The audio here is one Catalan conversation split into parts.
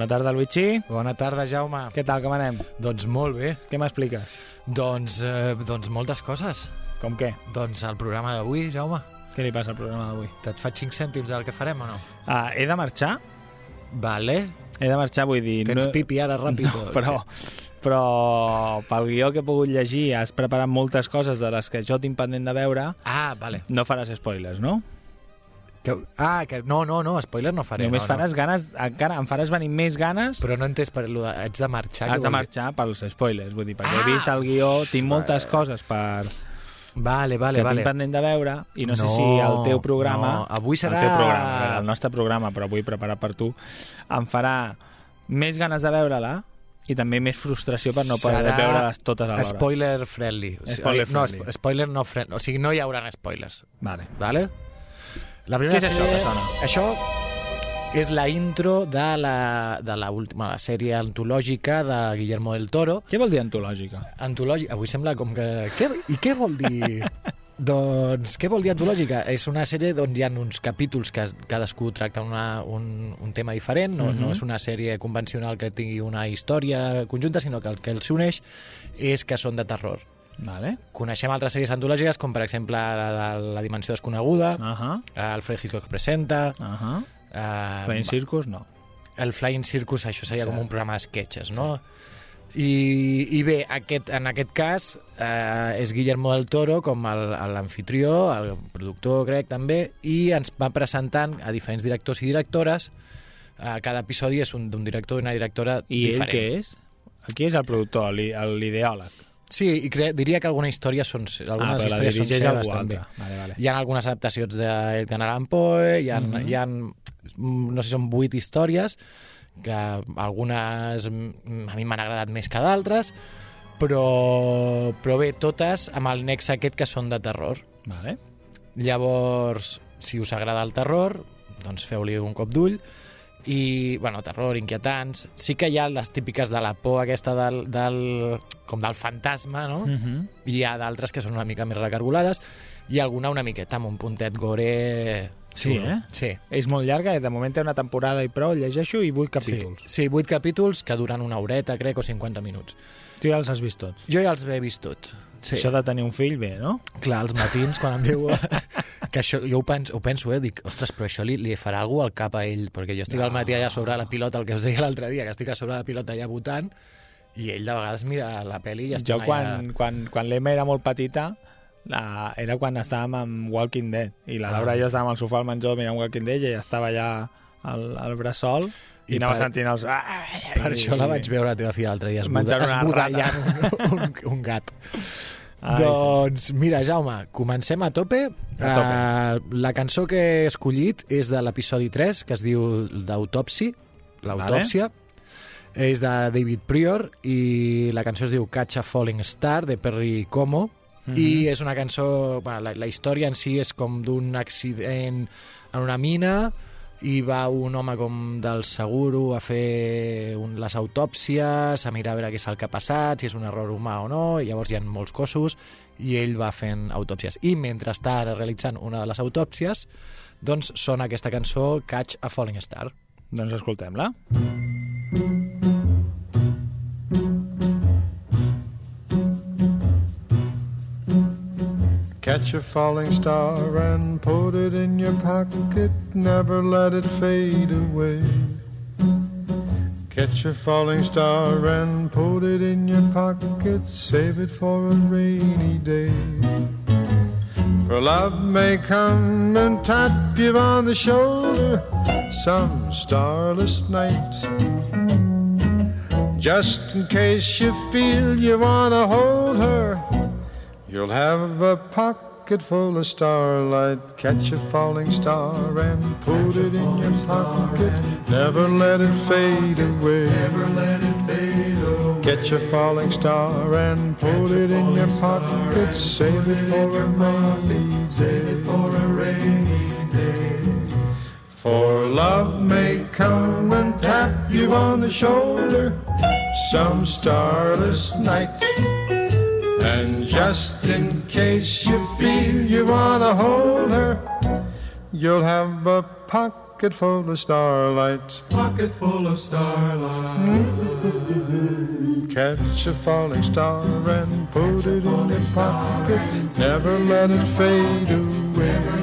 Bona tarda, Luigi. Bona tarda, Jaume. Què tal, com anem? Doncs molt bé. Què m'expliques? Doncs, eh, doncs moltes coses. Com què? Doncs el programa d'avui, Jaume. Què li passa al programa d'avui? Te't faig 5 cèntims del que farem o no? Ah, he de marxar? Vale. He de marxar, vull dir... Tens pipi ara, ràpid. No, però, però pel guió que he pogut llegir has preparat moltes coses de les que jo tinc pendent de veure. Ah, vale. No faràs spoilers, no? Que, ah, que no, no, no, spoiler no faré. Només no, faràs ganes, encara em faràs venir més ganes No. Però no entès per lo de... Haig de marxar. Has de marxar pels spoilers, vull dir, perquè Ah! he vist el guió, tinc moltes coses per, Vale, vale, que vale. tinc pendent de veure i no, sé No, si el teu programa, no, avui serà- el teu programa, el nostre programa, però avui preparat per tu, em farà més ganes de veure-la i també més frustració per no poder Serà veure-les totes alhora. Spoiler friendly. Spoiler no, friendly. spo- spoiler no friendly. O sigui, no hi haurà spoilers. Vale. Vale? La Què és això que sona? Això és la intro de la, de la, última, la sèrie antològica de Guillermo del Toro. Què vol dir antològica? Antològica, avui sembla com que... Què, I què vol dir... doncs, què vol dir antològica? És una sèrie on hi ha uns capítols que cadascú tracta una, un, un tema diferent, no, no Mhm. és una sèrie convencional que tingui una història conjunta, sinó que el que els uneix és que són de terror. Vale. Coneixem altres sèries antològiques, com per exemple la de la Dimensió Desconeguda, Uh -huh. el Fred Hitchcock presenta... Uh -huh. eh, Flying Circus, no. el Flying Circus, això seria Sí. com un programa d'esquetxes, no? I, I bé, aquest, en aquest cas eh, és Guillermo del Toro com el- l'anfitrió, el, productor crec també, i ens va presentant a diferents directors i directores. Eh, cada episodi és un- d'un director i una directora I ell diferent. què és? Aquí és el productor, l'i- l'ideòleg. Sí, i cre diria que alguna història són, algunes Ah, però la històries són seves també. Vale, vale. Hi ha algunes adaptacions de Edgar Allan Poe, hi ha, Mhm. hi ha mm, no sé, són vuit històries, que algunes mm, a mi m'han agradat més que d'altres, però, però bé, totes amb el nexe aquest que són de terror. Vale. Llavors, si us agrada el terror, doncs feu-li un cop d'ull. I, bueno, terror, inquietants... Sí que hi ha les típiques de la por aquesta del, del, com del fantasma, no? Uh -huh. I hi ha d'altres que són una mica més recargolades i alguna una miqueta amb un puntet gore... Sí, xulo. eh? Sí. És molt llarga, eh? de moment té una temporada i prou, llegeixo, i vuit capítols. Sí, sí, vuit capítols que duren una horeta, crec, o 50 minuts. Tu ja els has vist tots. Jo ja els he vist tot. Sí. Això de tenir un fill, bé, no? Clar, els matins, quan em diu... que això, jo ho penso, ho penso, eh? Dic, ostres, però això li, li farà algú al cap a ell, perquè jo estic No. al matí allà sobre la pilota, el que us deia l'altre dia, que estic a sobre la pilota allà votant, i ell de vegades mira la pel·li i està Jo quan, quan, quan l'Emma era molt petita la, era quan estàvem amb Walking Dead i la Laura Ah. i jo estàvem al sofà al menjador mirant Walking Dead i ella estava allà al, al bressol i, I anava per- sentint els... Per això la vaig veure la teva filla l'altre dia Menjant una esbudallant un, un, un gat. Ai, doncs, mira, Jaume, comencem a tope. A tope. Uh, la cançó que he escollit és de l'episodi 3, que es diu d'Autopsi, l'autòpsia. És de David Prior i la cançó es diu Catch a Falling Star, de Perry Como. I és una cançó... Bueno, la, la història en si és com d'un accident en una mina i va un home com del seguro a fer un, les autòpsies, a mirar a veure què és el que ha passat, si és un error humà o no, i llavors hi ha molts cossos i ell va fent autòpsies. I mentre està realitzant una de les autòpsies, doncs sona aquesta cançó Catch a Falling Star. Doncs escoltem-la. Catch a falling star and put it in your pocket, never let it fade away. Catch a falling star and put it in your pocket, save it for a rainy day. For love may come and tap you on the shoulder some starless night. Just in case you feel you want to hold her, you'll have a pocket full of starlight. Catch a falling star and put it in your pocket. Never let it fade away. Never let it fade away. Catch a falling star and put it in your pocket. Save it for a rainy day. for a rainy day. For love may come and tap you on the shoulder some starless night. And just in case you feel you wanna hold her, you'll have a pocket full of starlight. Pocket full of starlight. Catch a falling star and put it in your pocket. Never let it fade away.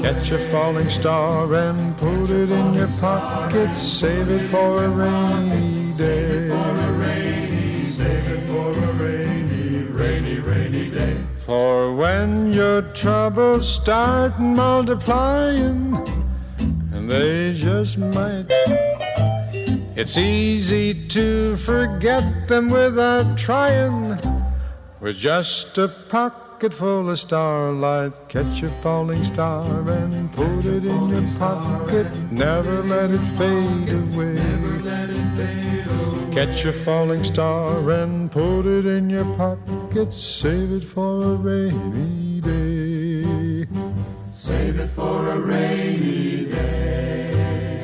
Catch a falling star and put it in your pocket. Save it for a rainy day. For when your troubles start multiplying, and they just might, it's easy to forget them without trying. With just a pocket full of starlight, catch a falling star and put it in your pocket. Never let it fade away. Catch a falling star and put it in your pocket. Save it for a rainy day. Save it for a rainy day.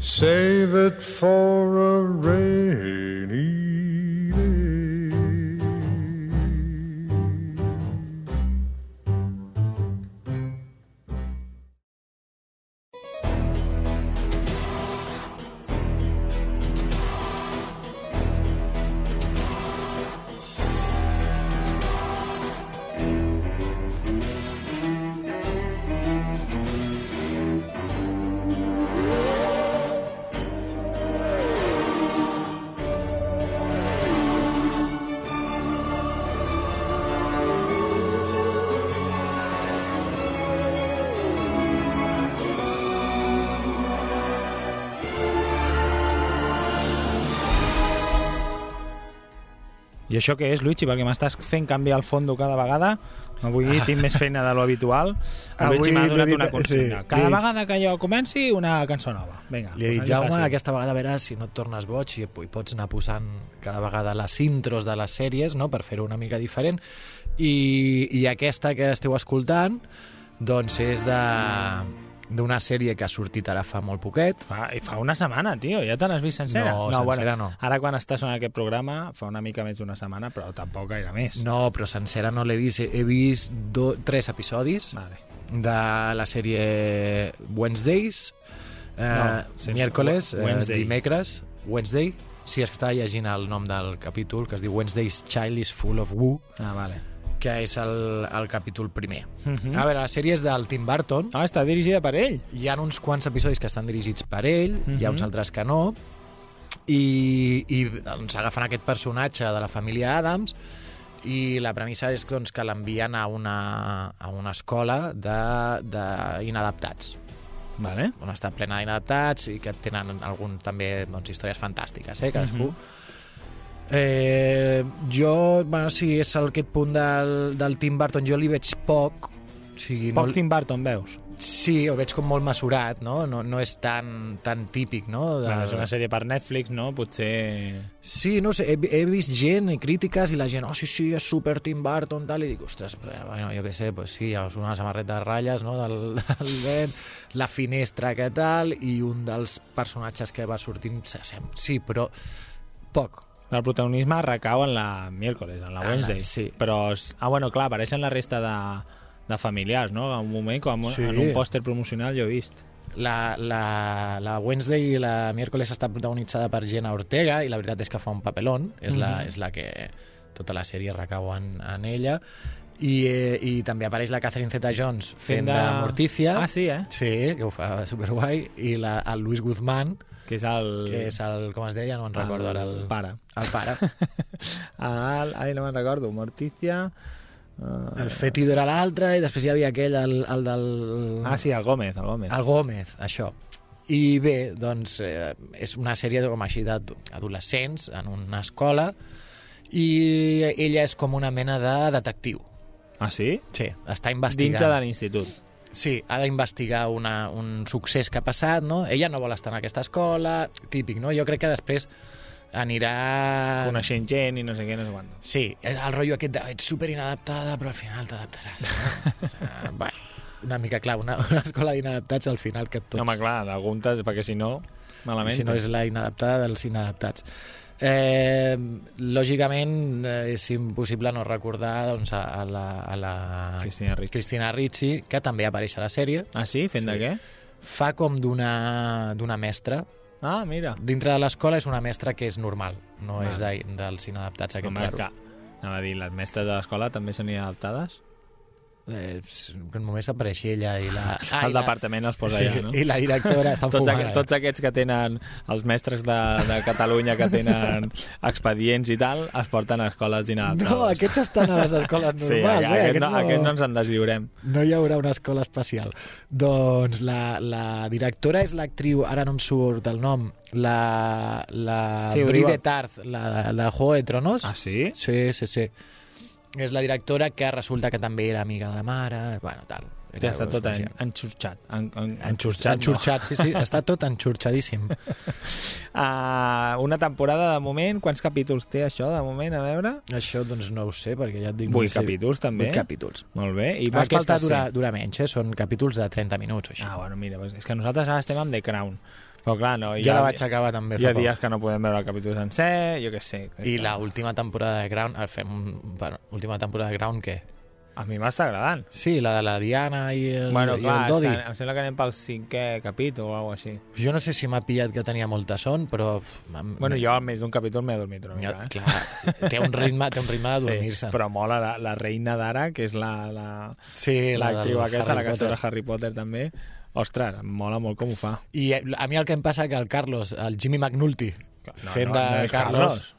Save it for a rainy I això què és, Luigi? Perquè m'estàs fent canviar el fondo cada vegada. Avui tinc més feina de lo habitual. El Avui Luigi m'ha donat dit- una consigna. sí, cada li vegada que jo comenci, una cançó nova. Vinga, Li he dit, posar-li Jaume, fàcil. aquesta vegada a veure si no et tornes boig i, i pots anar posant cada vegada les intros de les sèries, no?, per fer-ho una mica diferent. I, I aquesta que esteu escoltant, doncs és de d'una sèrie que ha sortit ara fa molt poquet. Fa, i fa una setmana, tio, ja te l'has vist sencera? No, sencera no. Ara quan estàs en aquest programa fa una mica més d'una setmana, però tampoc gaire més. No, però sencera no l'he vist. He, he vist do, tres episodis Vale. de la sèrie Wednesdays, eh, No, miércoles, eh, Wednesday. dimecres, Wednesday. Sí, és que estava llegint el nom del capítol, que es diu Wednesday's Child is Full of Woo, Ah, vale. Que és el, el capítol primer. Mhm. A veure, la sèrie és del Tim Burton. Ah, està dirigida per ell. Hi ha uns quants episodis que estan dirigits per ell, hi ha uns Mhm. altres que no, i, i doncs, agafen aquest personatge de la família Adams i la premissa és doncs, que l'envien a, una, a una escola d'inadaptats Vale. on està plena d'inadaptats i que tenen algun també doncs, històries fantàstiques, eh, cadascú. Eh, jo, bueno, si és el, aquest punt del, del Tim Burton, jo li veig poc, o sigui, Poc no, Tim Burton, veus? Sí, ho veig com molt mesurat, no? No, no és tan, tan típic, no? De... Bueno, és una sèrie per Netflix, no? Potser... Sí, no sé, he, he vist gent i crítiques i la gent, oh, sí, sí, és super Tim Burton, tal, i dic, ostres, però, bueno, jo què sé, pues sí, és una samarreta de ratlles, no?, del, del vent, la finestra que tal, i un dels personatges que va sortint Sí, però poc. El protagonisme recau en la miércoles, en la Ah, Wednesday. sí. Però, ah, bueno, clar, apareixen la resta de, de familiars, no? En un moment, com Sí. en un pòster promocional jo he vist. La, la, la Wednesday i la miércoles està protagonitzada per Jenna Ortega i la veritat és que fa un papelón, és, la, és la que tota la sèrie recau en, en ella i, eh, i també apareix la Catherine Zeta-Jones fent, de... Morticia Ah, sí, eh? sí, que ho fa superguai i la, el Luis Guzmán Que és el... que és el, com es deia, no me'n recordo ara el, pare. el pare el, ai, no me'n recordo. Morticia... Uh, el Fetido era l'altre i després hi havia aquell, el, el del... ah, sí, el Gómez, el Gómez. El Gómez, això. I bé, doncs, eh, és una sèrie com així d'adolescents en una escola i ella és com una mena de detectiu. Ah, sí? Sí, està Dintre investigant. de l'institut. Sí, ha d'investigar un succés que ha passat, no? Ella no vol estar en aquesta escola, típic, no? Jo crec que després anirà... Coneixent gent i no sé què, no sé quant. Sí, el, rotllo aquest de ets super inadaptada, però al final t'adaptaràs. No? uh, bueno, una mica clar, una, una escola d'inadaptats al final que tots... Home, clar, algun perquè si no, malament. si no és la inadaptada dels inadaptats. Eh, lògicament eh, és impossible no recordar doncs, a, a la, a la Cristina Ricci. Cristina Ricci, que també apareix a la sèrie. Ah, sí? Fent Sí. de què? Fa com d'una mestra. Ah, mira. Dintre de l'escola és una mestra que és normal, no Val. és de, dels inadaptats aquests Home, raros. que, anava a dir, les mestres de l'escola també són inadaptades? Eh, només apareix ella i la... el i la- departament els posa sí, allà, no? I la directora està tots, fumant. aqu tots aquests que tenen els mestres de, de Catalunya que tenen expedients i tal es porten a escoles inadaptades No, aquests estan a les escoles normals. sí, eh? aquests, Aquests no, aquests no ens en deslliurem no hi haurà una escola especial. Doncs la, la directora és l'actriu, ara no em surt el nom, la, la Sí, ho Brie diu- de Tarth, la, la de Juego de Tronos. ah sí? Sí, sí, sí. És la directora que resulta que també era amiga de la mare, bueno, tal. Ja està es tot en, enxurxat en, en, Enxurxat, enxurxat, sí, sí, està tot enxurxadíssim. Uh, una temporada de moment, quants capítols té això de moment, a veure? Això doncs no ho sé, perquè ja et dic... Vuit no sé. capítols, també? Vuit capítols. Molt bé. I Aquesta dura, dura menys, eh? són capítols de 30 minuts o així. Ah, bueno, mira, és que nosaltres ara estem amb The Crown. Però clar, no, jo la vaig acabar també Hi ha dies que no podem veure el capítol sencer, jo què sé. I la última temporada de Crown, el fem, bueno, última temporada de Crown, què? A mi m'està agradant. Sí, la de la Diana i el, bueno, i clar, el Dodi. que em sembla que anem pel cinquè capítol o alguna així. Jo no sé si m'ha pillat que tenia molta son, però... Bueno, jo més d'un capítol m'he adormit una mica, eh? clar, té un ritme, té un ritme de dormir-se. Sí, però mola la, la reina d'ara, que és la, la, sí, la l'actriu del aquesta, Harry la que Potter. Harry Potter també. Ostres, mola molt com ho fa. I eh, a mi el que em passa que el Carlos, el Jimmy McNulty, No, fent no, de no Carlos... Carlos.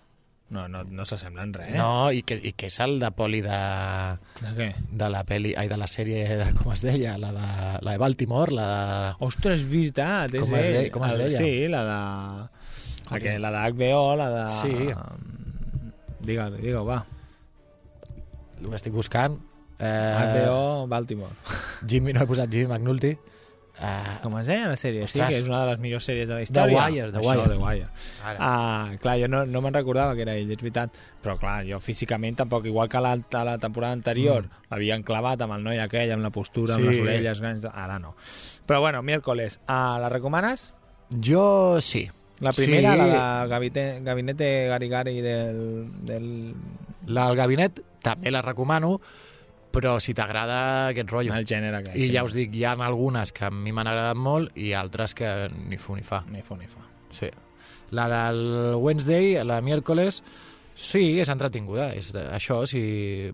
No, no, no s'assemblen res. No, i que, i que és el de poli de, De què? de la peli, ai, de la sèrie, de, com es deia, la de, la de Baltimore, la de... Ostres, és veritat, és Com es deia- com es deia? Sí, la de... La, que, la de HBO, la de... Sí. Digue-ho, digue va. Ho estic buscant. Eh, HBO Baltimore. Jimmy, no he posat Jimmy McNulty. Eh, Com es deia la sèrie? Sí, Ostres. que és una de les millors sèries de la història. Wire, The Això, Wire. The Wire. Ara. Ah, clar, jo no, no me'n recordava que era ell, és veritat. Però clar, jo físicament tampoc, igual que la, a la temporada anterior, mm. l'havien clavat amb el noi aquell, amb la postura, amb Sí. les orelles grans... Ara no. Però bueno, miércoles. Ah, la recomanes? jo sí. La primera, Sí. la de Gabinete, Gabinete Garigari del, del... La del gabinet també la recomano, però si t'agrada aquest rotllo. el gènere aquest. I ja us dic, hi ha algunes que a mi m'han agradat molt i altres que ni fu ni fa. Ni fa ni fa. Sí. La del Wednesday, la miércoles, sí, és entretinguda. És això, si...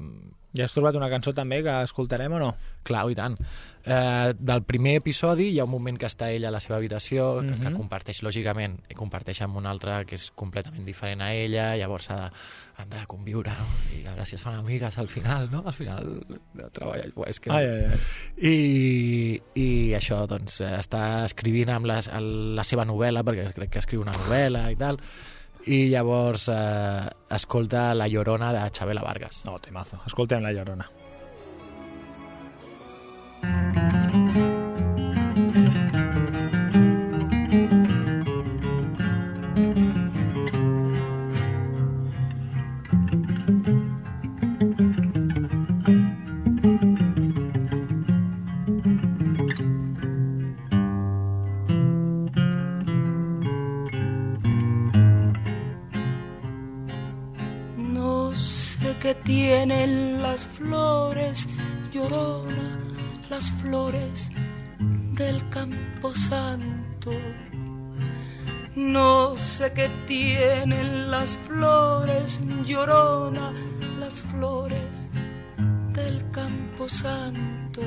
Ja has trobat una cançó també que escoltarem o no? Clar, i tant. Eh, del primer episodi hi ha un moment que està ella a la seva habitació, que, que Mhm. comparteix, lògicament, i comparteix amb una altra que és completament diferent a ella, llavors ha de, han de conviure, no? i a veure si es fan amigues al final, no? Al final de treballar. Buah, És que... Ai, ai, ai. I, I això, doncs, eh, està escrivint amb les, el- la seva novel·la, perquè crec que escriu una novel·la i tal, i llavors eh, escolta La Llorona de Xabela Vargas. No, temazo. Escoltem La Llorona. que tienen las flores llorona las flores del campo santo. No sé qué tienen las flores, llorona, las flores del campo santo.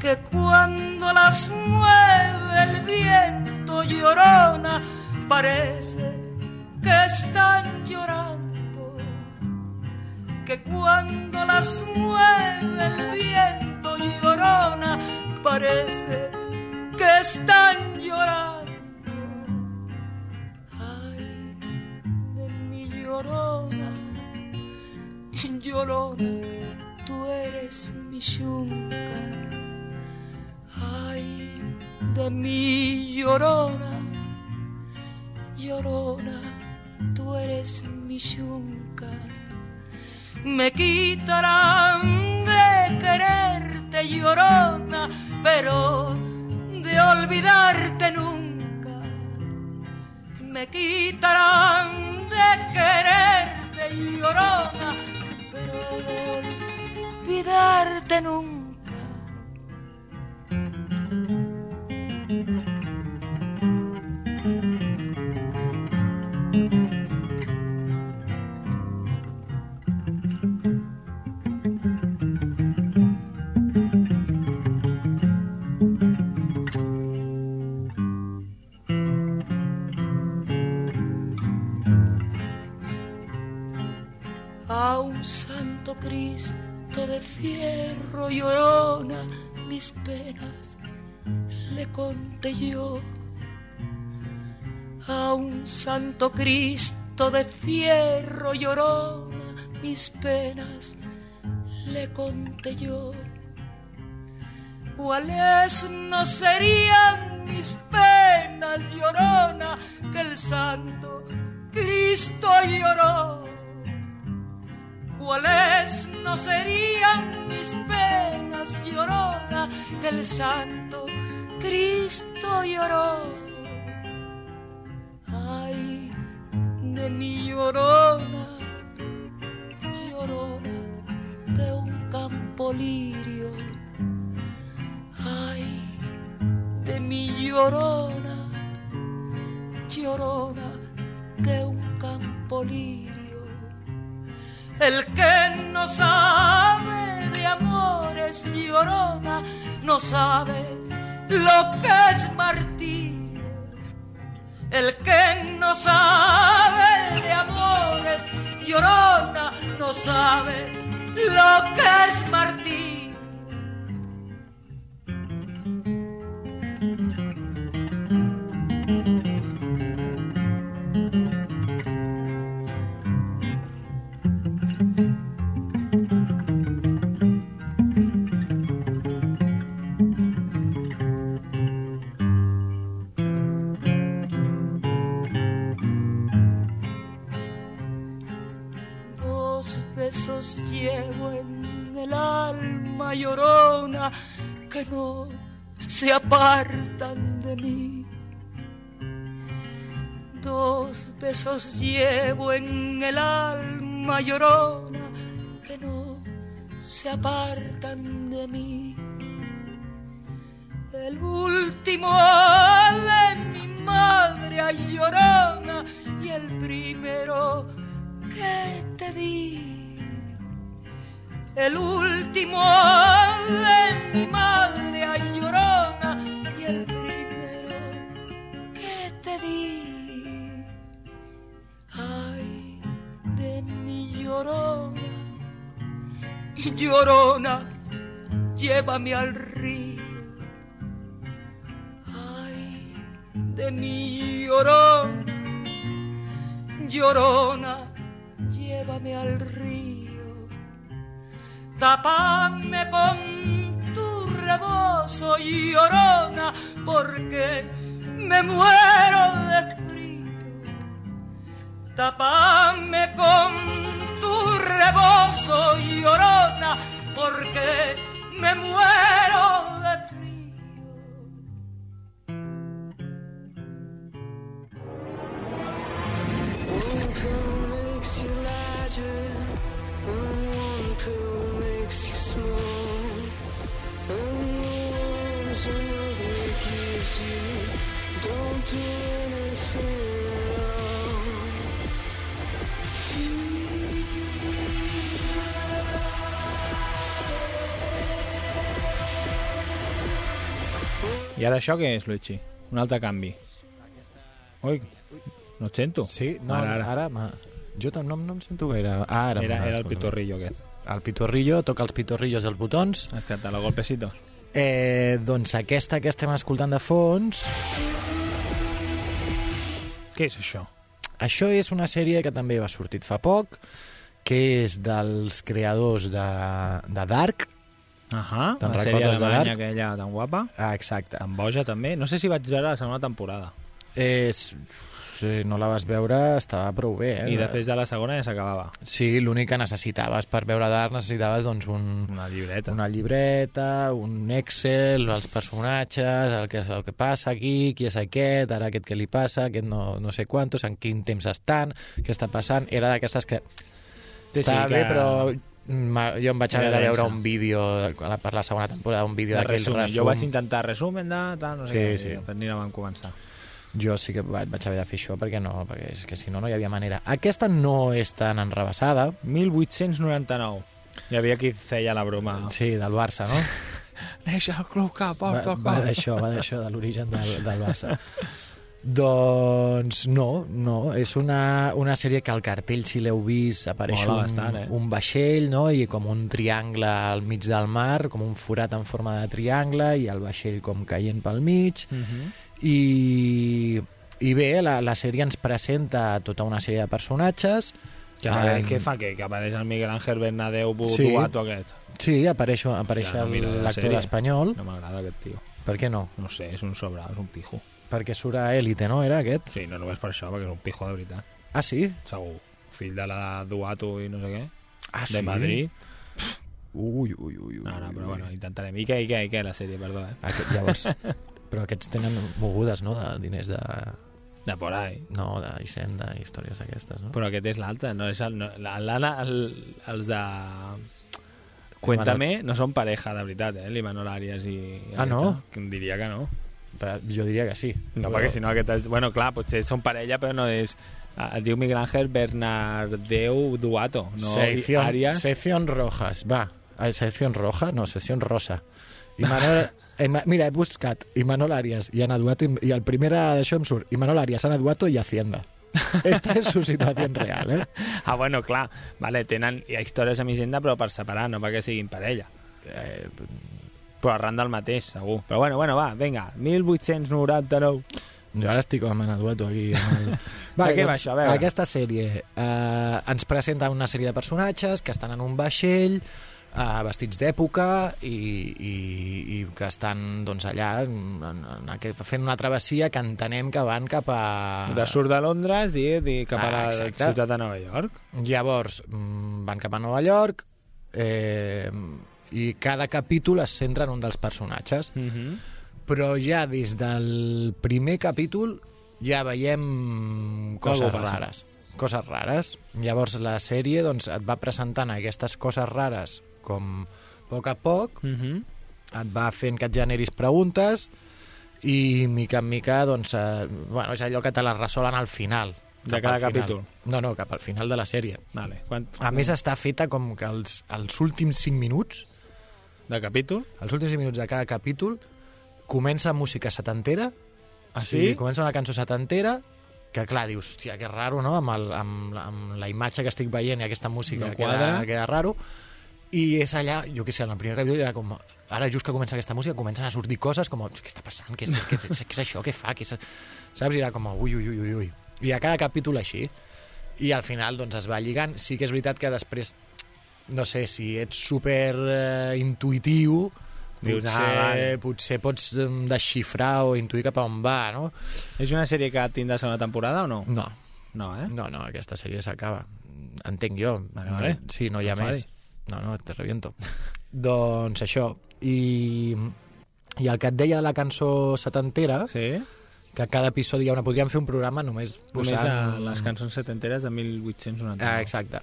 Que cuando las mueve el viento, llorona, parece que están llorando. Que cuando las mueve parece que están llorando. Ay, de mi llorona, llorona, tú eres mi yunca. Ay, de mi llorona, llorona, tú eres mi yunca. Me quitarán de quererte, llorona, pero de olvidarte nunca. Me quitarán de quererte, llorona, pero de olvidarte nunca. Cristo de fierro llorona mis penas le conté yo. A un santo Cristo de fierro llorona mis penas le conté yo. Cuáles no serían mis penas llorona que el santo Cristo lloró cuáles no serían mis penas llorona que el santo Cristo lloró. Ay, de mi llorona, llorona de un campo lirio. Ay, de mi llorona, llorona de un campo lirio. El que no sabe de amores llorona, no sabe lo que es martirio. El que no sabe de amores llorona, no sabe lo que es martirio. En el alma llorona que no se apartan de mí. Dos besos llevo en el alma llorona que no se apartan de mí. El último de mi madre llorona y el primero que te di. El último de mi madre ay, llorona y el primero que te di. Ay, de mi llorona, llorona, llévame al río. Ay, de mi llorona, llorona, llévame al río. Tapame con tu rebozo, llorona, porque me muero de frío. Tapame con tu rebozo, llorona, porque me muero de frío. I ara això què és, Luigi? Un altre canvi. Ui, no et sento. Sí, no, ara, ara. ara ma... jo no, no em sento gaire. Ah, ara era, era el pitorrillo aquest. El pitorrillo, toca els pitorrillos i els botons. Exacte, la golpecito. Eh, doncs aquesta que estem escoltant de fons... Què és això? això és una sèrie que també va sortit fa poc, que és dels creadors de, de Dark. Ahà, Te'n la sèrie alemanya Dark? aquella tan guapa. Ah, exacte. Tan boja, també. No sé si vaig veure la segona temporada. Eh, s- si no la vas veure, estava prou bé. Eh? I després de la segona ja s'acabava. Sí, l'únic que necessitaves per veure Dark necessitaves doncs, un, Una llibreta. una llibreta, un Excel, els personatges, el que, el que passa aquí, qui és aquest, ara aquest què li passa, aquest no, no sé quantos, en quin temps estan, què està passant. Era d'aquestes que Sí, sí, estava que- bé, però jo em vaig haver de veure un vídeo de- per la segona temporada, un vídeo de d'aquell resum. resum. Jo vaig intentar resumen de tal, no sé Sí, què, sí. i després ni no vam començar. Jo sí que vaig, vaig haver de fer això perquè no, perquè és que si no no hi havia manera. Aquesta no és tan enrebaçada, 1899. Hi havia qui feia la broma. sí, del Barça, no? Neix el club que porta el va d'això, va d'això, de l'origen del, del Barça. Doncs no, no, és una, una sèrie que al cartell, si l'heu vist, apareix Mola un, bastant, eh? un vaixell, no?, i com un triangle al mig del mar, com un forat en forma de triangle, i el vaixell com caient pel mig, Mhm. I, i bé, la, la sèrie ens presenta tota una sèrie de personatges, Que, Em, què fa? Que, que apareix el Miguel Ángel Bernadeu Sí. Buduato aquest. Sí, apareix, apareix Ja, no miro la l'actor sèrie. espanyol. No m'agrada aquest tio. Per què no? No sé, és un sobrado, és un pijo. Perquè surt a Élite, no? Era aquest? Sí, no només per això, perquè és un pijo de veritat. Ah, sí? Segur. Fill de la Duato i no sé què. Ah, de Madrid. Ui, ui, ui, ui. No, no, però bueno, intentarem. I què, i què, i què, la sèrie, perdó, eh? Aquest, llavors, però aquests tenen mogudes, no?, de diners de... De por ahí. No, de Hisenda, històries d'aquestes, no? Però aquest és l'altre, no és el... No, la- l'Anna, el, els de... Cuéntame, no són pareja, de veritat, eh? L'Imanol Arias i... Ah, no? aquesta. Diria que no. Però Jo diria que sí. No, perquè si no aquest és... Bueno, clar, potser són parella, però no és... ah, Es diu Miguel Ángel Bernardeu Duato, no sección, Arias. sección rojas, va. Ah, Sección roja? No, sección rosa. I Manol, Ima- mira, he buscat Imanol Arias i Ana Duato i, el primer d'això em surt Imanol Arias, Ana Duato i Hacienda. Esta és su situació real, eh? Ah, bueno, clar, vale, tenen històries amb Hisenda, però per separar, no perquè siguin parella. eh Però arran del mateix, segur. Però bueno, bueno, va, vinga, 1899. Jo ara estic com Ana Duato aquí. El... De què va això? A veure. Aquesta sèrie eh, ens presenta una sèrie de personatges que estan en un vaixell eh, vestits d'època i, i, i que estan doncs, allà en, en, aquest, fent una travessia que entenem que van cap a... De surt de Londres i, i cap a Ah, la exacte. ciutat de Nova York. Llavors, mm, van cap a Nova York eh, i cada capítol es centra en un dels personatges. Mm -hmm. Però ja des del primer capítol ja veiem coses rares. Coses rares. Llavors la sèrie doncs, et va presentant aquestes coses rares com a poc a poc, Mm -hmm. et va fent que et generis preguntes i mica en mica doncs, eh, bueno, és allò que te les resolen al final. De cada capítol. No, no, cap al final de la sèrie. Vale. Quant... A més està feta com que els, els últims 5 minuts De capítol? els últims 5 minuts de cada capítol comença música setantera Ah, sigui, sí? comença una cançó setantera que clar, dius, hòstia, que raro, no? Amb, el, amb, amb la imatge que estic veient i aquesta música No queda, queda raro i és allà, jo què sé, en el primer capítol era com, ara just que comença aquesta música comencen a sortir coses com, què està passant? Què és, què, què, què és això? Què fa? Què és... Saps? I era com, ui, ui, ui, ui, ui. I a cada capítol així. I al final, doncs, es va lligant. Sí que és veritat que després, no sé, si ets super eh, intuitiu, Dius, potser, vale. potser pots em, desxifrar o intuir cap a on va, no? És una sèrie que tindrà segona temporada o no? No, No, eh? no, no, aquesta sèrie s'acaba. Entenc jo. Vale, vale. Sí, no hi ha No més. No, no, te reviento. doncs això. I, I el que et deia de la cançó setantera, Sí? que cada episodi hi ha una... Podríem fer un programa només Només posant... de les cançons setenteres de 1890. Ah, exacte.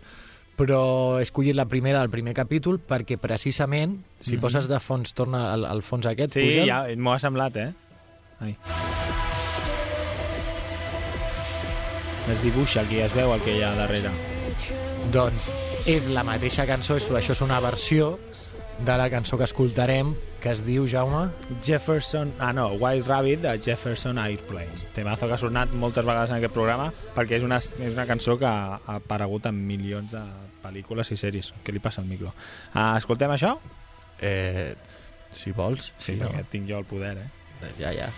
Però he escollit la primera del primer capítol perquè precisament, si poses de fons, torna al, al fons aquest. Sí, puja... ja, m'ho ha semblat, eh? Ai. Es dibuixa aquí, es veu el que hi ha darrere. Doncs és la mateixa cançó, és, això és una versió de la cançó que escoltarem, que es diu, Jaume... Jefferson... Ah, no, White Rabbit de Jefferson Airplane. Temazo que ha sonat moltes vegades en aquest programa perquè és una, és una cançó que ha aparegut en milions de pel·lícules i sèries. Què li passa al micro? Uh, escoltem això? Eh, si vols, Sí, sí, no? perquè tinc jo el poder, eh? Doncs ja, ja.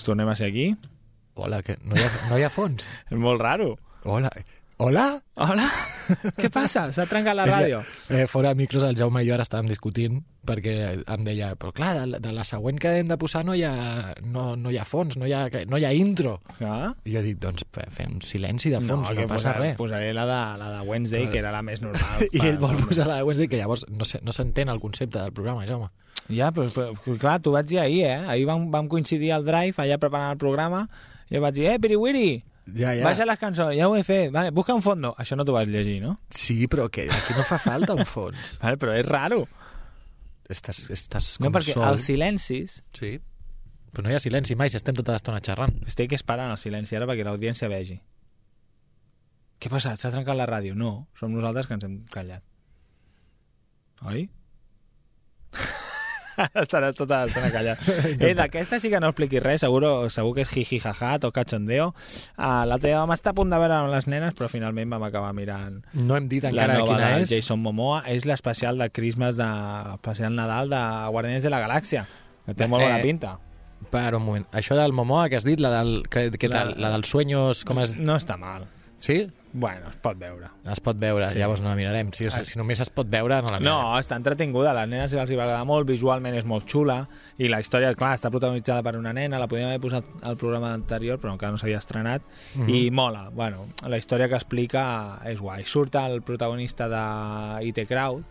Ens tornem a ser aquí. Hola, que no hi ha, no hi ha fons. És molt raro. Hola. Hola? Hola? Què passa? S'ha trencat la ràdio. Eh, fora de micros, el Jaume i jo ara estàvem discutint perquè em deia, però clar, de, la- de la següent que hem de posar no hi ha, no, no hi ha fons, no hi ha, no hi ha intro. Ah? I jo dic, doncs fe- fem silenci de fons, no, que passa posaré, res. Posaré la de, la de Wednesday, que era la més normal. I ell vol posar la de Wednesday, que llavors no se- no s'entén el concepte del programa, Jaume. Ja, però, però, però clar, t'ho vaig dir ahir, eh? Ahir vam, vam coincidir al Drive, allà preparant el programa, i jo vaig dir, eh, piriwiri, Ja, baixa les cançons, ja ho he fet, vale, busca un fondo. Això no t'ho vas llegir, no? Sí, però que aquí no fa falta un fons. Vale, però és raro. estàs, estàs com No, perquè sol. els silencis... Sí. Però no hi ha silenci mai, si estem tota l'estona xerrant. Estic esperant el silenci ara perquè l'audiència vegi. Què ha passat? S'ha trencat la ràdio? No, som nosaltres que ens hem callat. Oi? Estaràs tota l'estona callat. eh, D'aquesta sí que no expliquis res, segur, segur que és jiji jaja, o cachondeo. Uh, L'altre dia vam estar a punt de veure amb les nenes, però finalment vam acabar mirant No hem dit la encara nova quina és. Jason Momoa. És l'especial de Christmas, de, especial Nadal de Guardians de la Galàxia, que té molt bona Eh, pinta. Per un moment. Això del Momoa que has dit, la del, que, que La- tal, la dels sueños, com es... No està mal. Sí? Bueno, es pot veure. Es pot veure, Sí. llavors no la mirarem. Si, si només es pot veure, no la No, mirarem. està entretinguda, a les nenes els hi va agradar molt, visualment és molt xula, i la història, clar, està protagonitzada per una nena, la podíem haver posat al programa anterior, però encara no s'havia estrenat, Mhm. i mola, bueno, la història que explica és guai. Surt el protagonista de IT Crowd,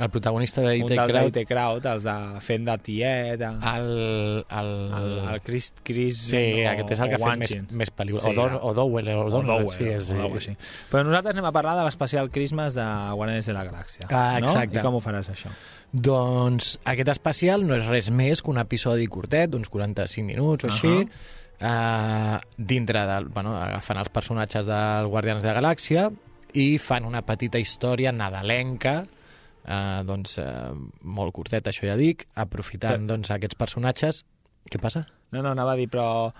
El protagonista de un IT dels Crowd, IT Crowd, els de Fent de Tiet, el, el, el, el, Chris, Chris Sí, aquest és el que ha fet més, més pel·lícules. Sí, o, Don, o Dowell, o o Donald, Dowell, sí, és, o Dowell, sí. Però nosaltres anem a parlar de l'especial Christmas de Guardians de la Galàxia. Ah, exacte. No? I com ho faràs, això? Doncs aquest especial no és res més que un episodi curtet, d'uns 45 minuts o Ahà. així, uh, dintre del... Bueno, agafen els personatges dels Guardians de la Galàxia i fan una petita història nadalenca eh, doncs, eh, molt curtet, això ja dic, aprofitant doncs, aquests personatges. Què passa? No, no, anava a dir, però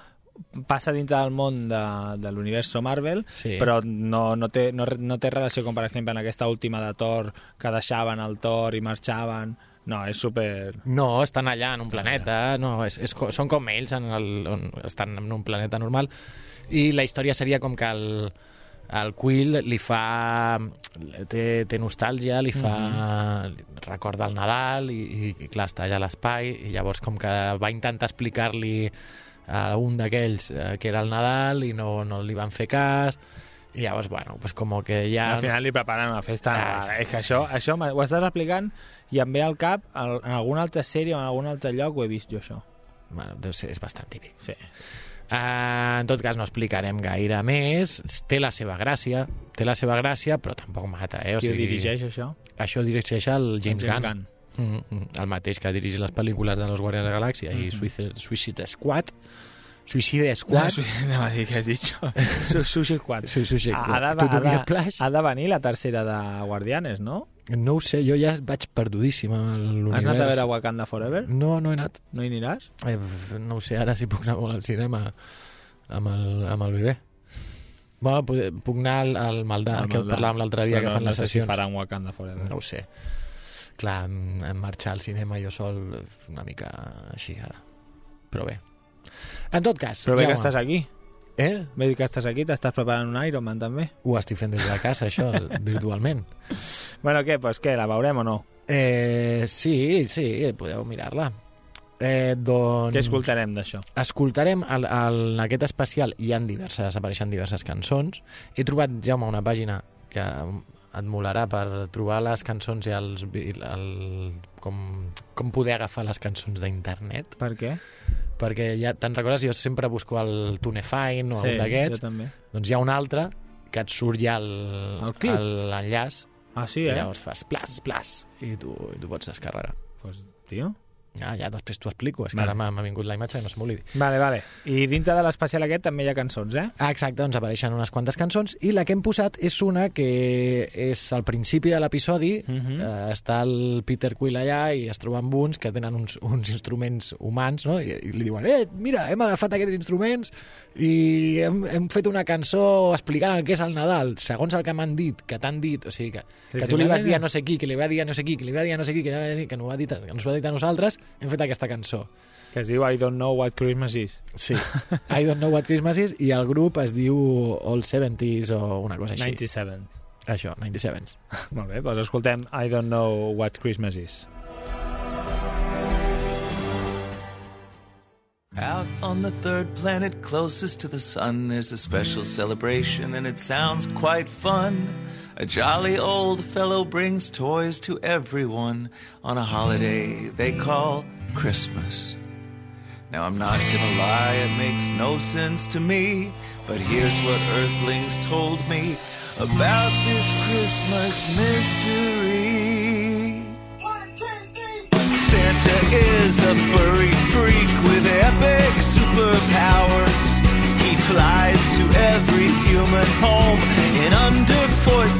passa dintre del món de, de l'univers Marvel, Sí. però no, no, té, no, no té relació com, per exemple, en aquesta última de Thor, que deixaven el Thor i marxaven. No, és super... No, estan allà en un planeta, no, és, és, són com ells, en el, on estan en un planeta normal, i la història seria com que el, el Quill li fa... té, té nostàlgia, li fa... li recorda el Nadal i, i, i clar, està allà a l'espai i llavors com que va intentar explicar-li a un d'aquells eh, que era el Nadal i no, no li van fer cas i llavors, bueno, pues com que ja... Al final li preparen una festa. Ah, sí. és que això, això ho estàs explicant i em ve al cap, en alguna altra sèrie o en algun altre lloc ho he vist jo, això. Bueno, deu ser, és bastant típic. Sí. Uh, en tot cas, no explicarem gaire més. Té la seva gràcia, té la seva gràcia, però tampoc mata, eh? O Qui ho dirigeix, això? Això dirigeix el James, James Gunn. Gunn. Mm -hmm. El mateix que dirigeix les pel·lícules de los Guardians de la Galàxia Mm-hmm. i Suicide, Suicide Squad. Suicide Squad. Anava a dir què has dit. Su- Sushi Squad. Su- Ha, Squad. ha, de, ha, de, ha de venir la tercera de Guardianes, no? No ho sé, jo ja vaig perdudíssim amb l'univers. Has anat a veure Wakanda Forever? No, no he anat. No hi aniràs? Eh, no ho sé, ara sí puc anar molt al cinema amb el, amb el bebè. Bueno, puc, anar al, al Maldà, Al que parlàvem l'altre dia, Però que no, fan no les sé sessions. si faran Wakanda Forever. No ho sé. Clar, em marxar al cinema jo sol és una mica així ara. Però bé. En tot cas, Però bé que Jaume, estàs aquí. Eh? Bé que estàs aquí, t'estàs preparant un Ironman també. Ho estic fent des de casa, això, virtualment. Bueno, què, doncs què, la veurem o no? Eh, sí, sí, podeu mirar-la. Eh, doncs... Què escoltarem d'això? Escoltarem el, el, en aquest especial, hi han diverses, apareixen diverses cançons. He trobat, Jaume, una pàgina que et molarà per trobar les cançons i els, el, com, com poder agafar les cançons d'internet. Per què? Perquè ja te'n recordes, jo sempre busco el Tunefine o sí, un jo d'aquests. també. Doncs hi ha un altre que et surt ja l'enllaç Ah, sí, i eh? llavors fas plas, plas i tu, i tu pots descarregar. Pues, tio... Ah, ja després t'ho explico, és que Vale. ara m'ha vingut la imatge i no se m'oblidi. Vale, vale. I dintre de l'especial aquest també hi ha cançons, eh? Ah, exacte, doncs apareixen unes quantes cançons i la que hem posat és una que és al principi de l'episodi Mhm. eh, està el Peter Quill allà i es troba amb uns que tenen uns, uns instruments humans no? I, i li diuen, eh, mira, hem agafat aquests instruments i hem, hem fet una cançó explicant el que és el Nadal segons el que m'han dit, que t'han dit o sigui, que, Sí, que sí, tu li mira, vas dir a no sé qui, que li va dir a no sé qui, que li va dir a no sé qui, que, li va dir, que, no va dir, que ens ho va dir a nosaltres hem fet aquesta cançó Que es diu I don't know what Christmas is. Sí, I don't know what Christmas is i el grup es diu All 70s o una cosa així. 97. Això, 97s. Molt bé, doncs escoltem I don't know what Christmas is. Out on the third planet closest to the sun, there's a special celebration and it sounds quite fun. A jolly old fellow brings toys to everyone on a holiday they call Christmas. Now, I'm not gonna lie, it makes no sense to me, but here's what Earthlings told me about this Christmas mystery. Santa is a furry freak with epic superpowers. He flies to every human home in under 14 hours. He's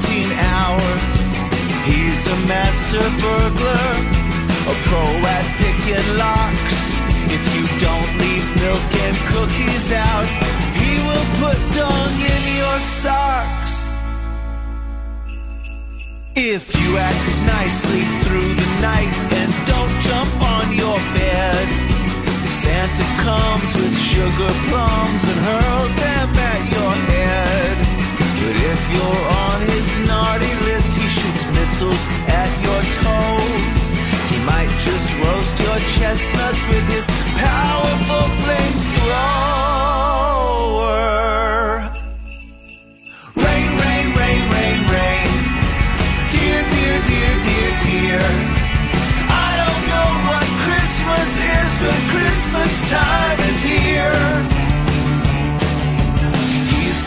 a master burglar, a pro at picking locks. If you don't leave milk and cookies out, he will put dung in your socks. If you act nicely through the night and don't jump on your bed, Santa comes with sugar plums and hurls them at your head. But if you're on his naughty list, he shoots missiles at your toes. He might just roast your chestnuts with his powerful flamethrower. Rain, rain, rain, rain, rain. Dear, dear, dear, dear, dear. I don't know what Christmas is, but Christmas time is here.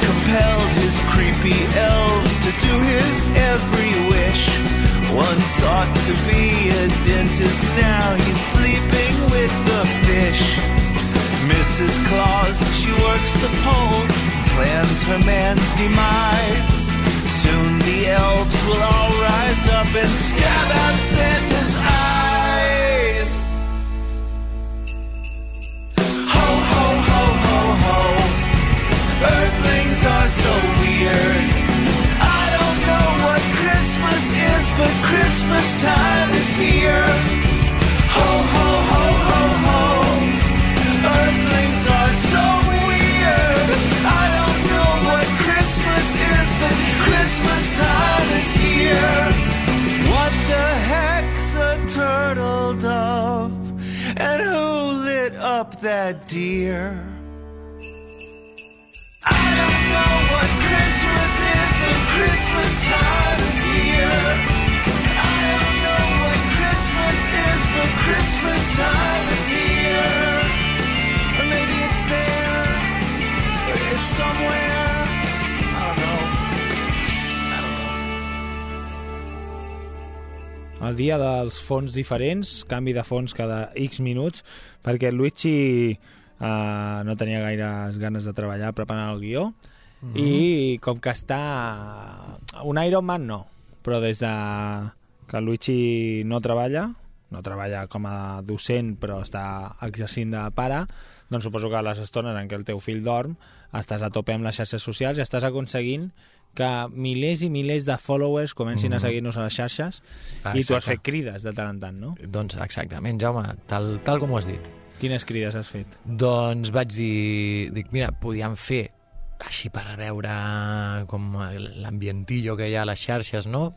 Compelled his creepy elves to do his every wish. One sought to be a dentist, now he's sleeping with the fish. Mrs. Claus, she works the pole, plans her man's demise. Soon the elves will all rise up and stab out Santa's eyes. Earthlings are so weird. I don't know what Christmas is, but Christmas time is here. Ho, ho, ho, ho, ho. Earthlings are so weird. I don't know what Christmas is, but Christmas time is here. What the heck's a turtle dove? And who lit up that deer? El dia dels fons diferents, canvi de fons cada X minuts, perquè Luigi eh, no tenia gaires ganes de treballar preparant el guió, i com que està... Un Iron Man no, però des de que Luigi no treballa, no treballa com a docent però està exercint de pare, doncs suposo que a les estones en què el teu fill dorm estàs a tope amb les xarxes socials i estàs aconseguint que milers i milers de followers comencin a seguir-nos a les xarxes Ah, i tu has exacte. fet crides de tant en tant, no? Doncs exactament, Jaume, tal, tal com ho has dit. Quines crides has fet? Doncs vaig dir, dic, mira, podíem fer així per veure com l'ambientillo que hi ha a les xarxes, no?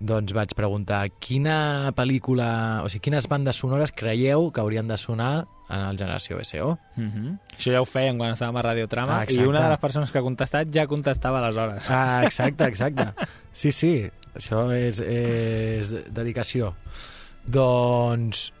Doncs vaig preguntar quina pel·lícula, o sigui, quines bandes sonores creieu que haurien de sonar en el Generació BSO? Uh -huh. Això ja ho feien quan estàvem a Radiotrama Ah, i una de les persones que ha contestat ja contestava aleshores. Ah, exacte, exacte. Sí, sí, això és, és dedicació. Doncs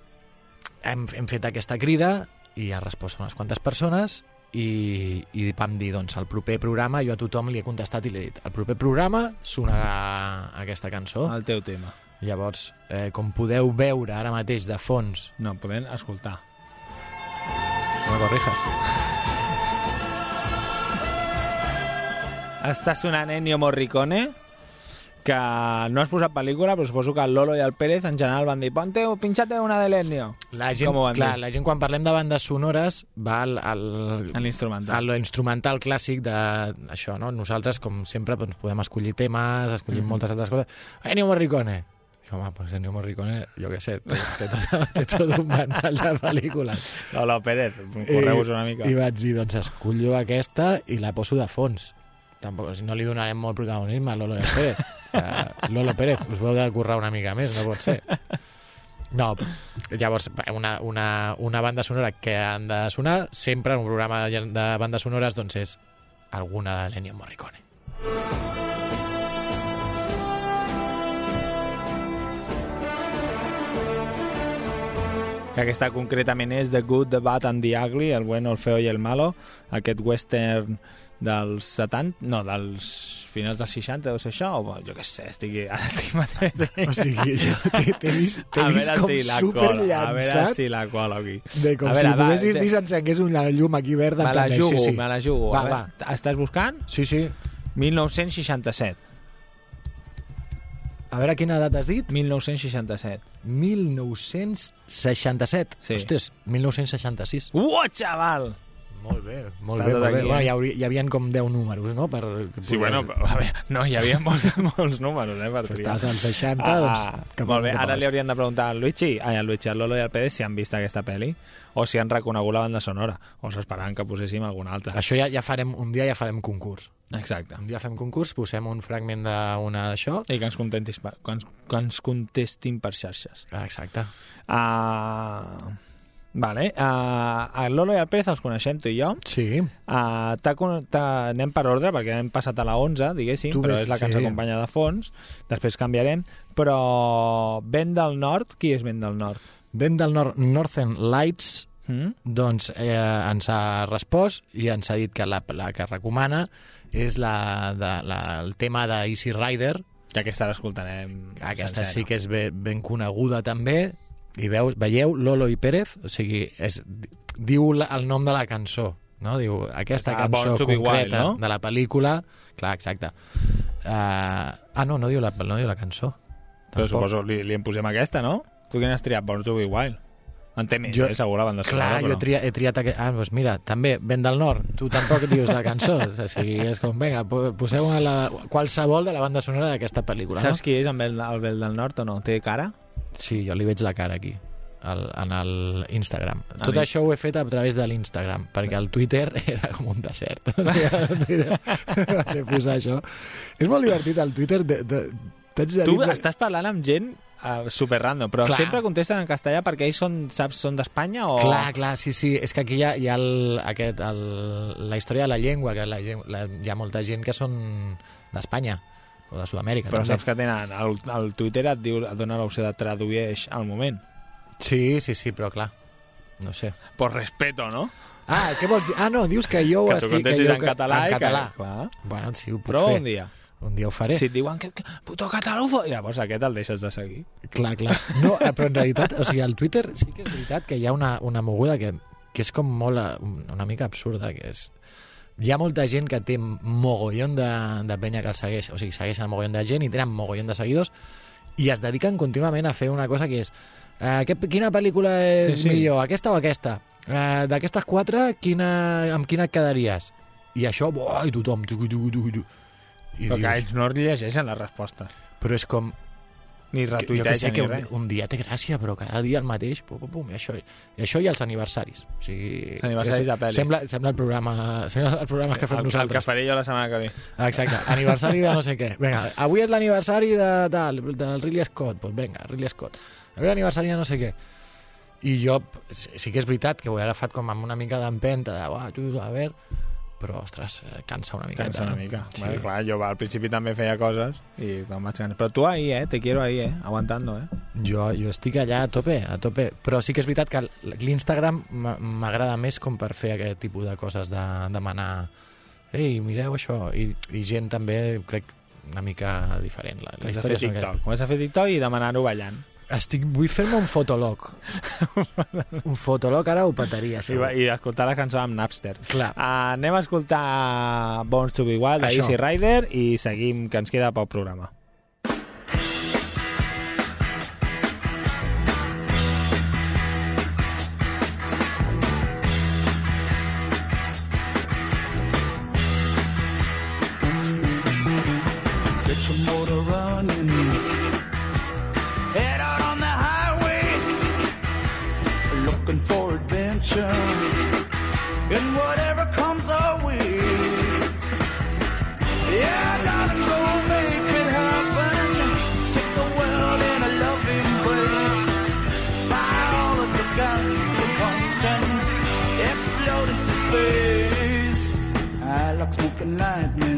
hem, hem fet aquesta crida i ha respost unes quantes persones i, i vam dir, doncs, el proper programa, jo a tothom li he contestat i li he dit, el proper programa sonarà aquesta cançó. El teu tema. Llavors, eh, com podeu veure ara mateix de fons... No, podem escoltar. No corrijas. Està sonant Ennio Morricone, que no has posat pel·lícula, però suposo que el Lolo i el Pérez en general van dir ponte, pinxate una de l'Ennio. La gent, clar, dir? la gent quan parlem de bandes sonores va al, al, l'instrumental. a lo instrumental clàssic de això, no? Nosaltres, com sempre, doncs, podem escollir temes, escollir moltes altres coses. Ennio Morricone! Dic, home, pues Ennio Morricone, jo què sé, té, tot, té tot un ventall de pel·lícules. Lolo Pérez, correu-vos una mica. I vaig dir, doncs escollo aquesta i la poso de fons. Tampoc, si no li donarem molt protagonisme a Lolo Pérez. O sigui, Lolo Pérez, us veu de currar una mica més, no pot ser. No, llavors una, una, una banda sonora que han de sonar sempre en un programa de bandes sonores doncs és alguna de l'Ennio Morricone. que aquesta concretament és The Good, The Bad and The Ugly, el bueno, el feo i el malo, aquest western dels 70, no, dels finals dels 60, deu ser això, o jo què sé, estic, ara estic mateix... O sigui, t'he vist, vist veure com si la super cola, a veure si la cola aquí. de com A si veure, va, poguessis dir s'encengués una llum aquí verda. Me la jugo, sí, sí. me la jugo. Va, a va. veure, Estàs buscant? Sí, sí. 1967. A veure quina edat has dit? 1967. 1967. Sí. Ostres, 1966. Uah, xaval! Molt bé, molt bé, molt bé. Bueno, eh? hi, hauria, hi havien com 10 números, no? Per, Sí, bueno, però, a veure, no, hi havia molts, molts números, eh, per triar. Estàs als 60, Ah, doncs... cap molt bé, cap ara li haurien de preguntar al Luigi, ai, al Luigi, al Lolo i al Pérez si han vist aquesta pel·li o si han reconegut la banda sonora o s'esperaven que poséssim alguna altra. Això ja, ja farem, un dia ja farem concurs. Exacte. Un dia fem concurs, posem un fragment d'una d'això. I que ens, contentis, per- que ens, que ens contestin per xarxes. Ah, Exacte. Uh, vale. Uh, el Lolo i el Pérez els coneixem tu i jo. Sí. Uh, t'ha con- t'ha- anem per ordre perquè hem passat a la 11, diguéssim, Tu però ves- és la que ens sí. acompanya de fons. Després canviarem. Però Vent del Nord, qui és Vent del Nord? Vent del Nord, Northern Lights Mm? doncs eh, ens ha respost i ens ha dit que la, la que recomana és la, de, la, el tema d'Easy Rider. Que aquesta l'escoltarem Aquesta sencera. sí que és ben, ben coneguda també. I veu, veieu Lolo i Pérez? O sigui, és, diu la, el nom de la cançó. No? Diu, aquesta Ah, cançó be concreta Wild, no? de la pel·lícula... Clar, exacte. Uh, ah, no, no diu, la, no diu la cançó. Però Tampoc. suposo li, li en posem aquesta, no? Tu quina has triat? Born to be Wild. En té més, Jo- eh, segur, la banda Clar, sonora, jo he però... triat, he triat aquest... Ah, doncs mira, també, Vent del Nord. Tu tampoc dius la cançó. O sigui, és com, vinga, po- poseu la, qualsevol de la banda sonora d'aquesta pel·lícula, Saps no? qui és Bel, el Bel del Nord o no? Té cara? Sí, jo li veig la cara aquí, al, en el Instagram. A Tot mi- això ho he fet a través de l'Instagram, perquè el Twitter era com un desert. O sigui, el Twitter va ser posar això. És molt divertit, el Twitter... De, de, de Tu dir... estàs parlant amb gent uh, super random, però Clar. sempre contesten en castellà perquè ells són, saps, són d'Espanya o... Clar, clar, sí, sí. És que aquí hi ha, hi ha el, aquest, el, la història de la llengua, que la, la, hi ha molta gent que són d'Espanya o de Sud-amèrica. Però també. saps que tenen... El, el Twitter et, diu, et dona l'opció de traduir al moment. Sí, sí, sí, però clar, no sé. Por respeto, no? Ah, què vols dir? Ah, no, dius que jo ho que tu escric... contestis jo en català. En català. Que, clar. Bueno, sí, ho puc Prova fer. un dia. Un dia ho faré. Si et diuen que, que puto catalufo, llavors aquest el deixes de seguir. Clar, clar. No, eh, però en realitat, o sigui, al Twitter sí que és veritat que hi ha una, una moguda que, que és com molt, eh, una mica absurda, que és... Hi ha molta gent que té mogollon de, de penya que el segueix, o sigui, segueixen mogollon de gent i tenen mogollon de seguidors i es dediquen contínuament a fer una cosa que és eh, que, quina pel·lícula és Sí, sí, millor, aquesta o aquesta? Eh, D'aquestes quatre, quina, amb quina et quedaries? I això, buah, i tothom... Tu, tu, tu, tu. I Però que dius, ells no llegeixen les respostes. però és com, Ni que, jo que sé retuitegen que ni un, res. un dia té gràcia, però cada dia el mateix, pum, pum, pum, i això, i això i els aniversaris. O sigui, Els aniversaris és- de pel·li. Sembla, sembla el programa, sembla el programa que fem el, el que nosaltres. faré jo la setmana que ve. Exacte, aniversari de no sé què. Vinga, avui és l'aniversari de, tal, del Ridley Scott, doncs vinga, Ridley Scott. Avui l'aniversari de no sé què. I jo, sí sí que és veritat que ho he agafat com amb una mica d'empenta, de, a veure, però, ostres, eh, cansa una mica. Cansa una mica. Sí. Vale, clar, jo al principi també feia coses i em vaig cansar. Però tu ahí, eh? Te quiero ahí, eh? Aguantando, eh? Jo, jo estic allà a tope, a tope. Però sí que és veritat que l'Instagram m'agrada més com per fer aquest tipus de coses, de demanar ei, mireu això, i, i gent també, crec, una mica diferent. La, la fer història una TikTok. Comença a fer TikTok i demanar-ho ballant. Estic, vull fer-me un fotolog. un fotolog ara ho petaria. I, segur. va- I escoltar la cançó amb Napster. Clar. Uh, anem a escoltar Born to be Wild Això. d'Easy Rider i seguim, que ens queda pel programa. Lightning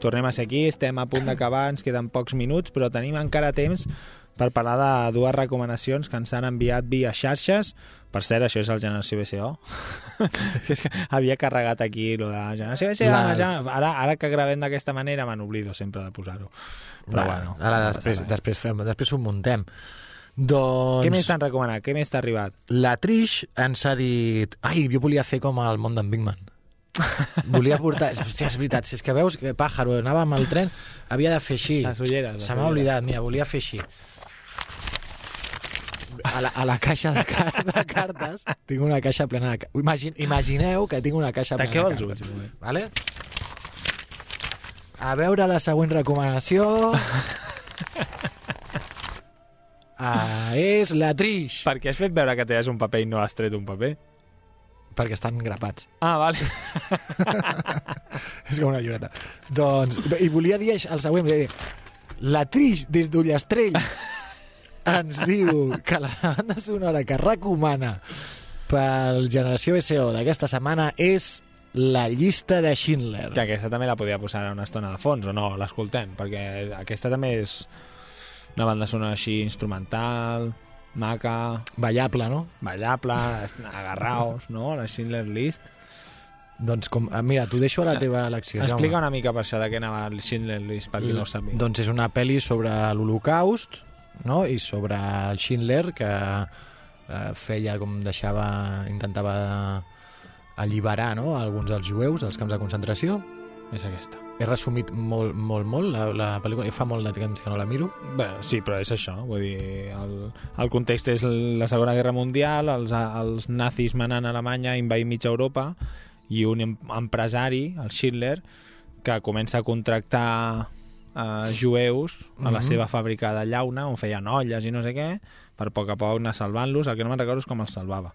tornem a ser aquí, estem a punt d'acabar, ens queden pocs minuts, però tenim encara temps per parlar de dues recomanacions que ens han enviat via xarxes. Per cert, això és el Generació BCO. És que havia carregat aquí lo de Generació BCO. Les- ja- Ara, ara que gravem d'aquesta manera me n'oblido sempre de posar-ho. Però bueno, ara després, després, fem, després ho muntem. Doncs... Què més t'han recomanat? Què més t'ha arribat? La Trish ens ha dit... Ai, jo volia fer com el món d'en Bigman. Volia portar... Hòstia, és veritat, si és que veus que Pàjaro anava amb el tren, havia de fer així. Les ulleres, les Se m'ha oblidat, mira, volia fer així. A la, a la caixa de, car de cartes tinc una caixa plena de... Imagine, imagineu que tinc una caixa plena Tanqueu de els cartes. ulls, molt bé. Vale? A veure la següent recomanació... Ah, és la Trish. Per què has fet veure que tenies un paper i no has tret un paper? Perquè estan grapats. Ah, vale. És com una llibreta. Doncs, i volia dir el següent, volia dir, la Trish des d'Ullastrell ens diu que la banda sonora que recomana pel Generació BCO d'aquesta setmana és la llista de Schindler. Que aquesta també la podia posar una estona de fons, o no? L'escoltem, perquè aquesta també és una banda sonora així instrumental, maca, Ballable, no? ballable, agarraos, no? La Schindler List. Doncs com, ah, mira, t'ho deixo a la teva elecció. Explica Jaume. una mica per això de què anava el Schindler List, per qui no ho sàpiga. Doncs és una pel·li sobre l'Holocaust no? i sobre el Schindler que eh, feia com deixava intentava alliberar no? alguns dels jueus dels camps de concentració És aquesta. He resumit molt, molt, molt la, la pel·lícula i fa molt de temps que no la miro Bé, sí, però és això, vull dir, el, el context és la Segona Guerra Mundial, els, els nazis manant a Alemanya, invaint mitja Europa, i un em- empresari, el Schindler, que comença a contractar eh, jueus a la Mhm. seva fàbrica de llauna, on feien olles i no sé què, per a poc a poc anar salvant-los, el que no me'n recordo és com els salvava.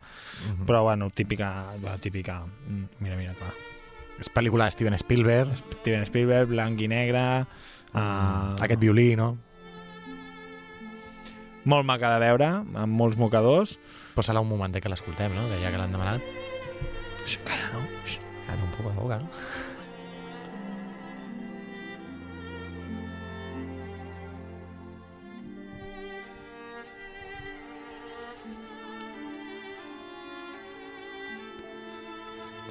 Però, bueno, típica... típica mm, mira, mira, clar. És pel·lícula de Steven Spielberg Steven Spielberg, blanc i negre... Uh, aquest violí no? molt maca de veure, amb molts mocadors. posa-la un momentet que l'escoltem no? que ja que l'han demanat Xx, Calla, no? Xx. Calla un poc la boca no?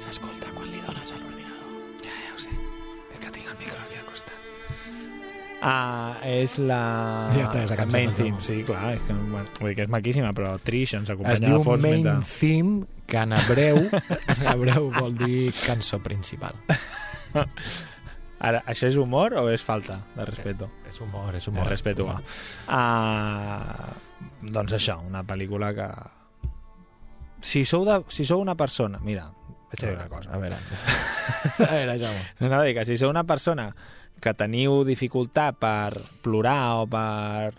S'escolta quan li dones a l'ordinador. Ja, ja ho sé. És que tinc el micro aquí al costat. Ah, és la... Ja està, s'ha cansat main theme, sí, clar. És que, bueno, vull dir que és maquíssima, però Trish ens Es acompanya diu de fons main mentre... theme, que en hebreu, en hebreu vol dir cançó principal. Ara, això és humor o és falta de respeto? És humor, és De humor. respeto, va. Ah, doncs això, una pel·lícula que... Si sou, de, si sou una persona... Mira, a dir una cosa. A veure, a veure, Jaume. No, no, dic que si sou una persona que teniu dificultat per plorar o per...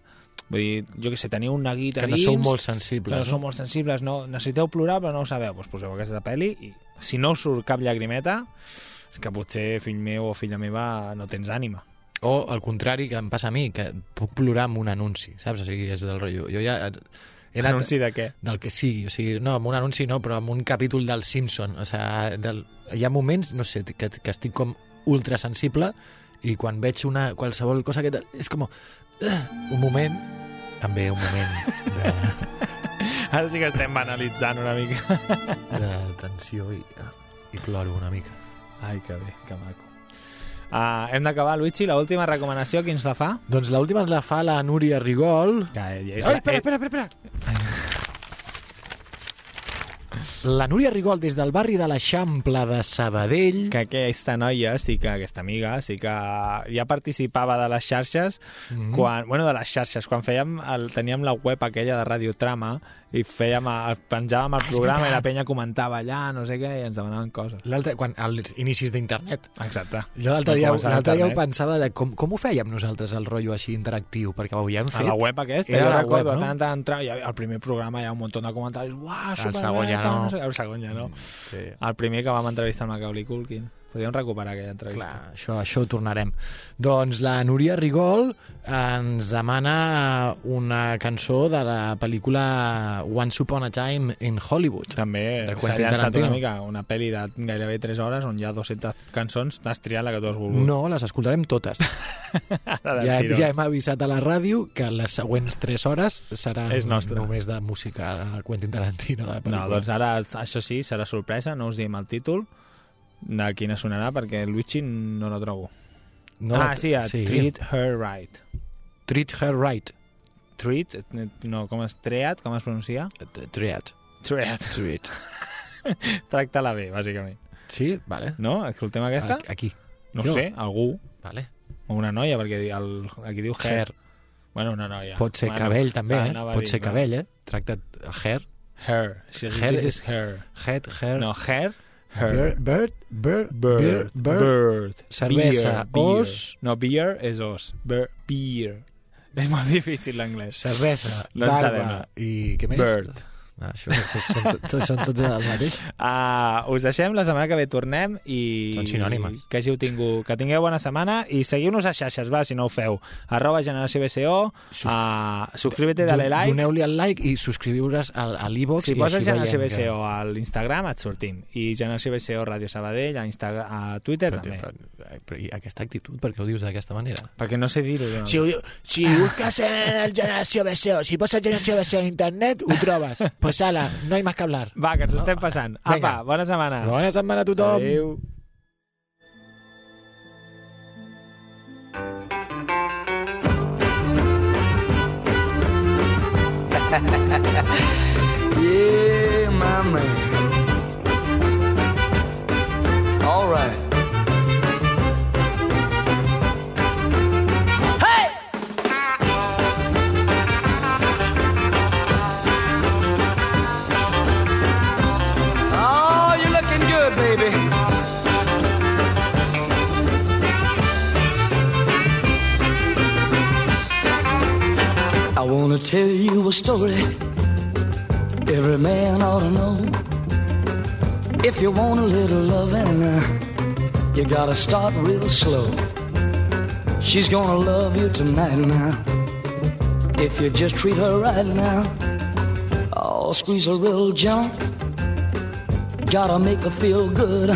Vull dir, jo que sé, teniu un neguit a Que no dins... sou molt que sensibles. no sou molt sensibles, no, necessiteu plorar però no ho sabeu, doncs poseu aquesta pel·li i si no us surt cap llagrimeta és que potser fill meu o filla meva no tens ànima. O, al contrari, que em passa a mi, que puc plorar amb un anunci, saps? O sigui, és del rotllo. Jo ja anat... Anunci de què? Del que sigui, o sigui, no, amb un anunci no, però amb un capítol del Simpson. O sigui, del... hi ha moments, no sé, que, que estic com ultrasensible i quan veig una, qualsevol cosa que... És com... Uh, un moment, també un moment de, Ara sí que estem banalitzant una mica. de tensió i, i ploro una mica. Ai, que bé, que maco. Uh, hem d'acabar, Luigi, la última recomanació, qui ens la fa? Doncs l'última ens la fa la Núria Rigol. Que és, Ai, espera, espera, espera, espera. La Núria Rigol, des del barri de l'Eixample de Sabadell... que aquesta noia, sí que aquesta amiga, sí que ja participava de les xarxes, mm -hmm. quan, bueno, de les xarxes, quan fèiem el, teníem la web aquella de Radio Trama i fèiem, el, penjàvem el Ah, programa i la penya comentava allà, no sé què, i ens demanaven coses. L'altre, quan, als inicis d'internet. Exacte. Jo l'altre dia, l'altre dia ho pensava de com, com ho fèiem nosaltres, el rotllo així interactiu, perquè ho havíem A fet. la web aquesta, Era la recordo, web, no? tant tant, hi havia- al primer programa hi ha un munt de comentaris, uah, El superbé, segon ja tal, no. sé què". El segon ja no. Sí. El primer que vam entrevistar amb la Macaulay Culkin. Podríem recuperar aquella entrevista. Clar, això, això ho tornarem. Doncs la Núria Rigol ens demana una cançó de la pel·lícula Once Upon a Time in Hollywood. També s'ha llançat una mica una pel·li de gairebé 3 hores on hi ha 200 cançons, t'has triat la que tu has volgut. No, les escoltarem totes. Ja, ja hem avisat a la ràdio que les següents 3 hores seran És nostra. només de música de Quentin Tarantino. De No, doncs ara, això sí, serà sorpresa, no us diem el títol de quina sonarà, perquè el Luigi no lo trobo. no, ah, sí, a sí. Treat Her Right. Treat her right. Treat, no, com es treat, com es pronuncia? Treat. Treat. Treat. Tracta-la bé, bàsicament. Sí, vale. No? Escoltem aquesta? Aquí. No Jo. sé, algú, Vale. o una noia, perquè el, aquí diu hair. Hair. Bueno, una noia. Pot ser bueno, cabell, també, va, eh? Pot dir, ser cabell, eh? Tracta't hair. Hair. Si Hair this és- is hair. Head, hair. No, hair, her. Bird, bird, bird, bird, bird, cerveza, os. No, beer es os. Beer. Es más difícil el inglés. Cerveza, barba y... Me Bird. Ah, això són, tot- són tots el mateix. Uh, us deixem, la setmana que ve tornem i... Són sinònimes. Que, hàgiu tingut, que tingueu bona setmana i seguiu-nos a xarxes, va, si no ho feu. Arroba Generació BCO, Sus- uh, subscribe-te, dale like. Doneu-li el like i subscriviu-vos al, a l'e-box Si poses Generació veiem que- BCO a l'Instagram et sortim. I Generació BCO Ràdio Sabadell a, Instagram, a Twitter Però, també. però, però, i aquesta actitud, per què ho dius d'aquesta manera? Perquè no sé dir-ho. No. Si, si busques en el Generació BCO, si poses Generació BCO en internet, ho trobes. Pues ala, no hay más que hablar. Va, que ens ho estem passant. Apa, bona setmana. Bona setmana a tothom. Adéu. Yeah, my man. All right. Wanna tell you a story every man ought to know. If you want a little loving, you gotta start real slow. She's gonna love you tonight now. If you just treat her right now, oh, squeeze her real gentle. Gotta make her feel good.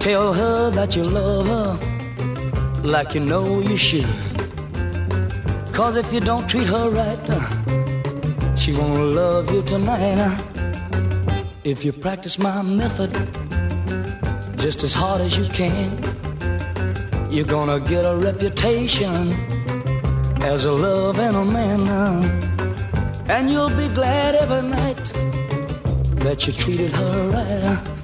Tell her that you love her like you know you should. Cause if you don't treat her right, she won't love you tonight. If you practice my method just as hard as you can, you're gonna get a reputation as a love and a man. And you'll be glad every night that you treated her right.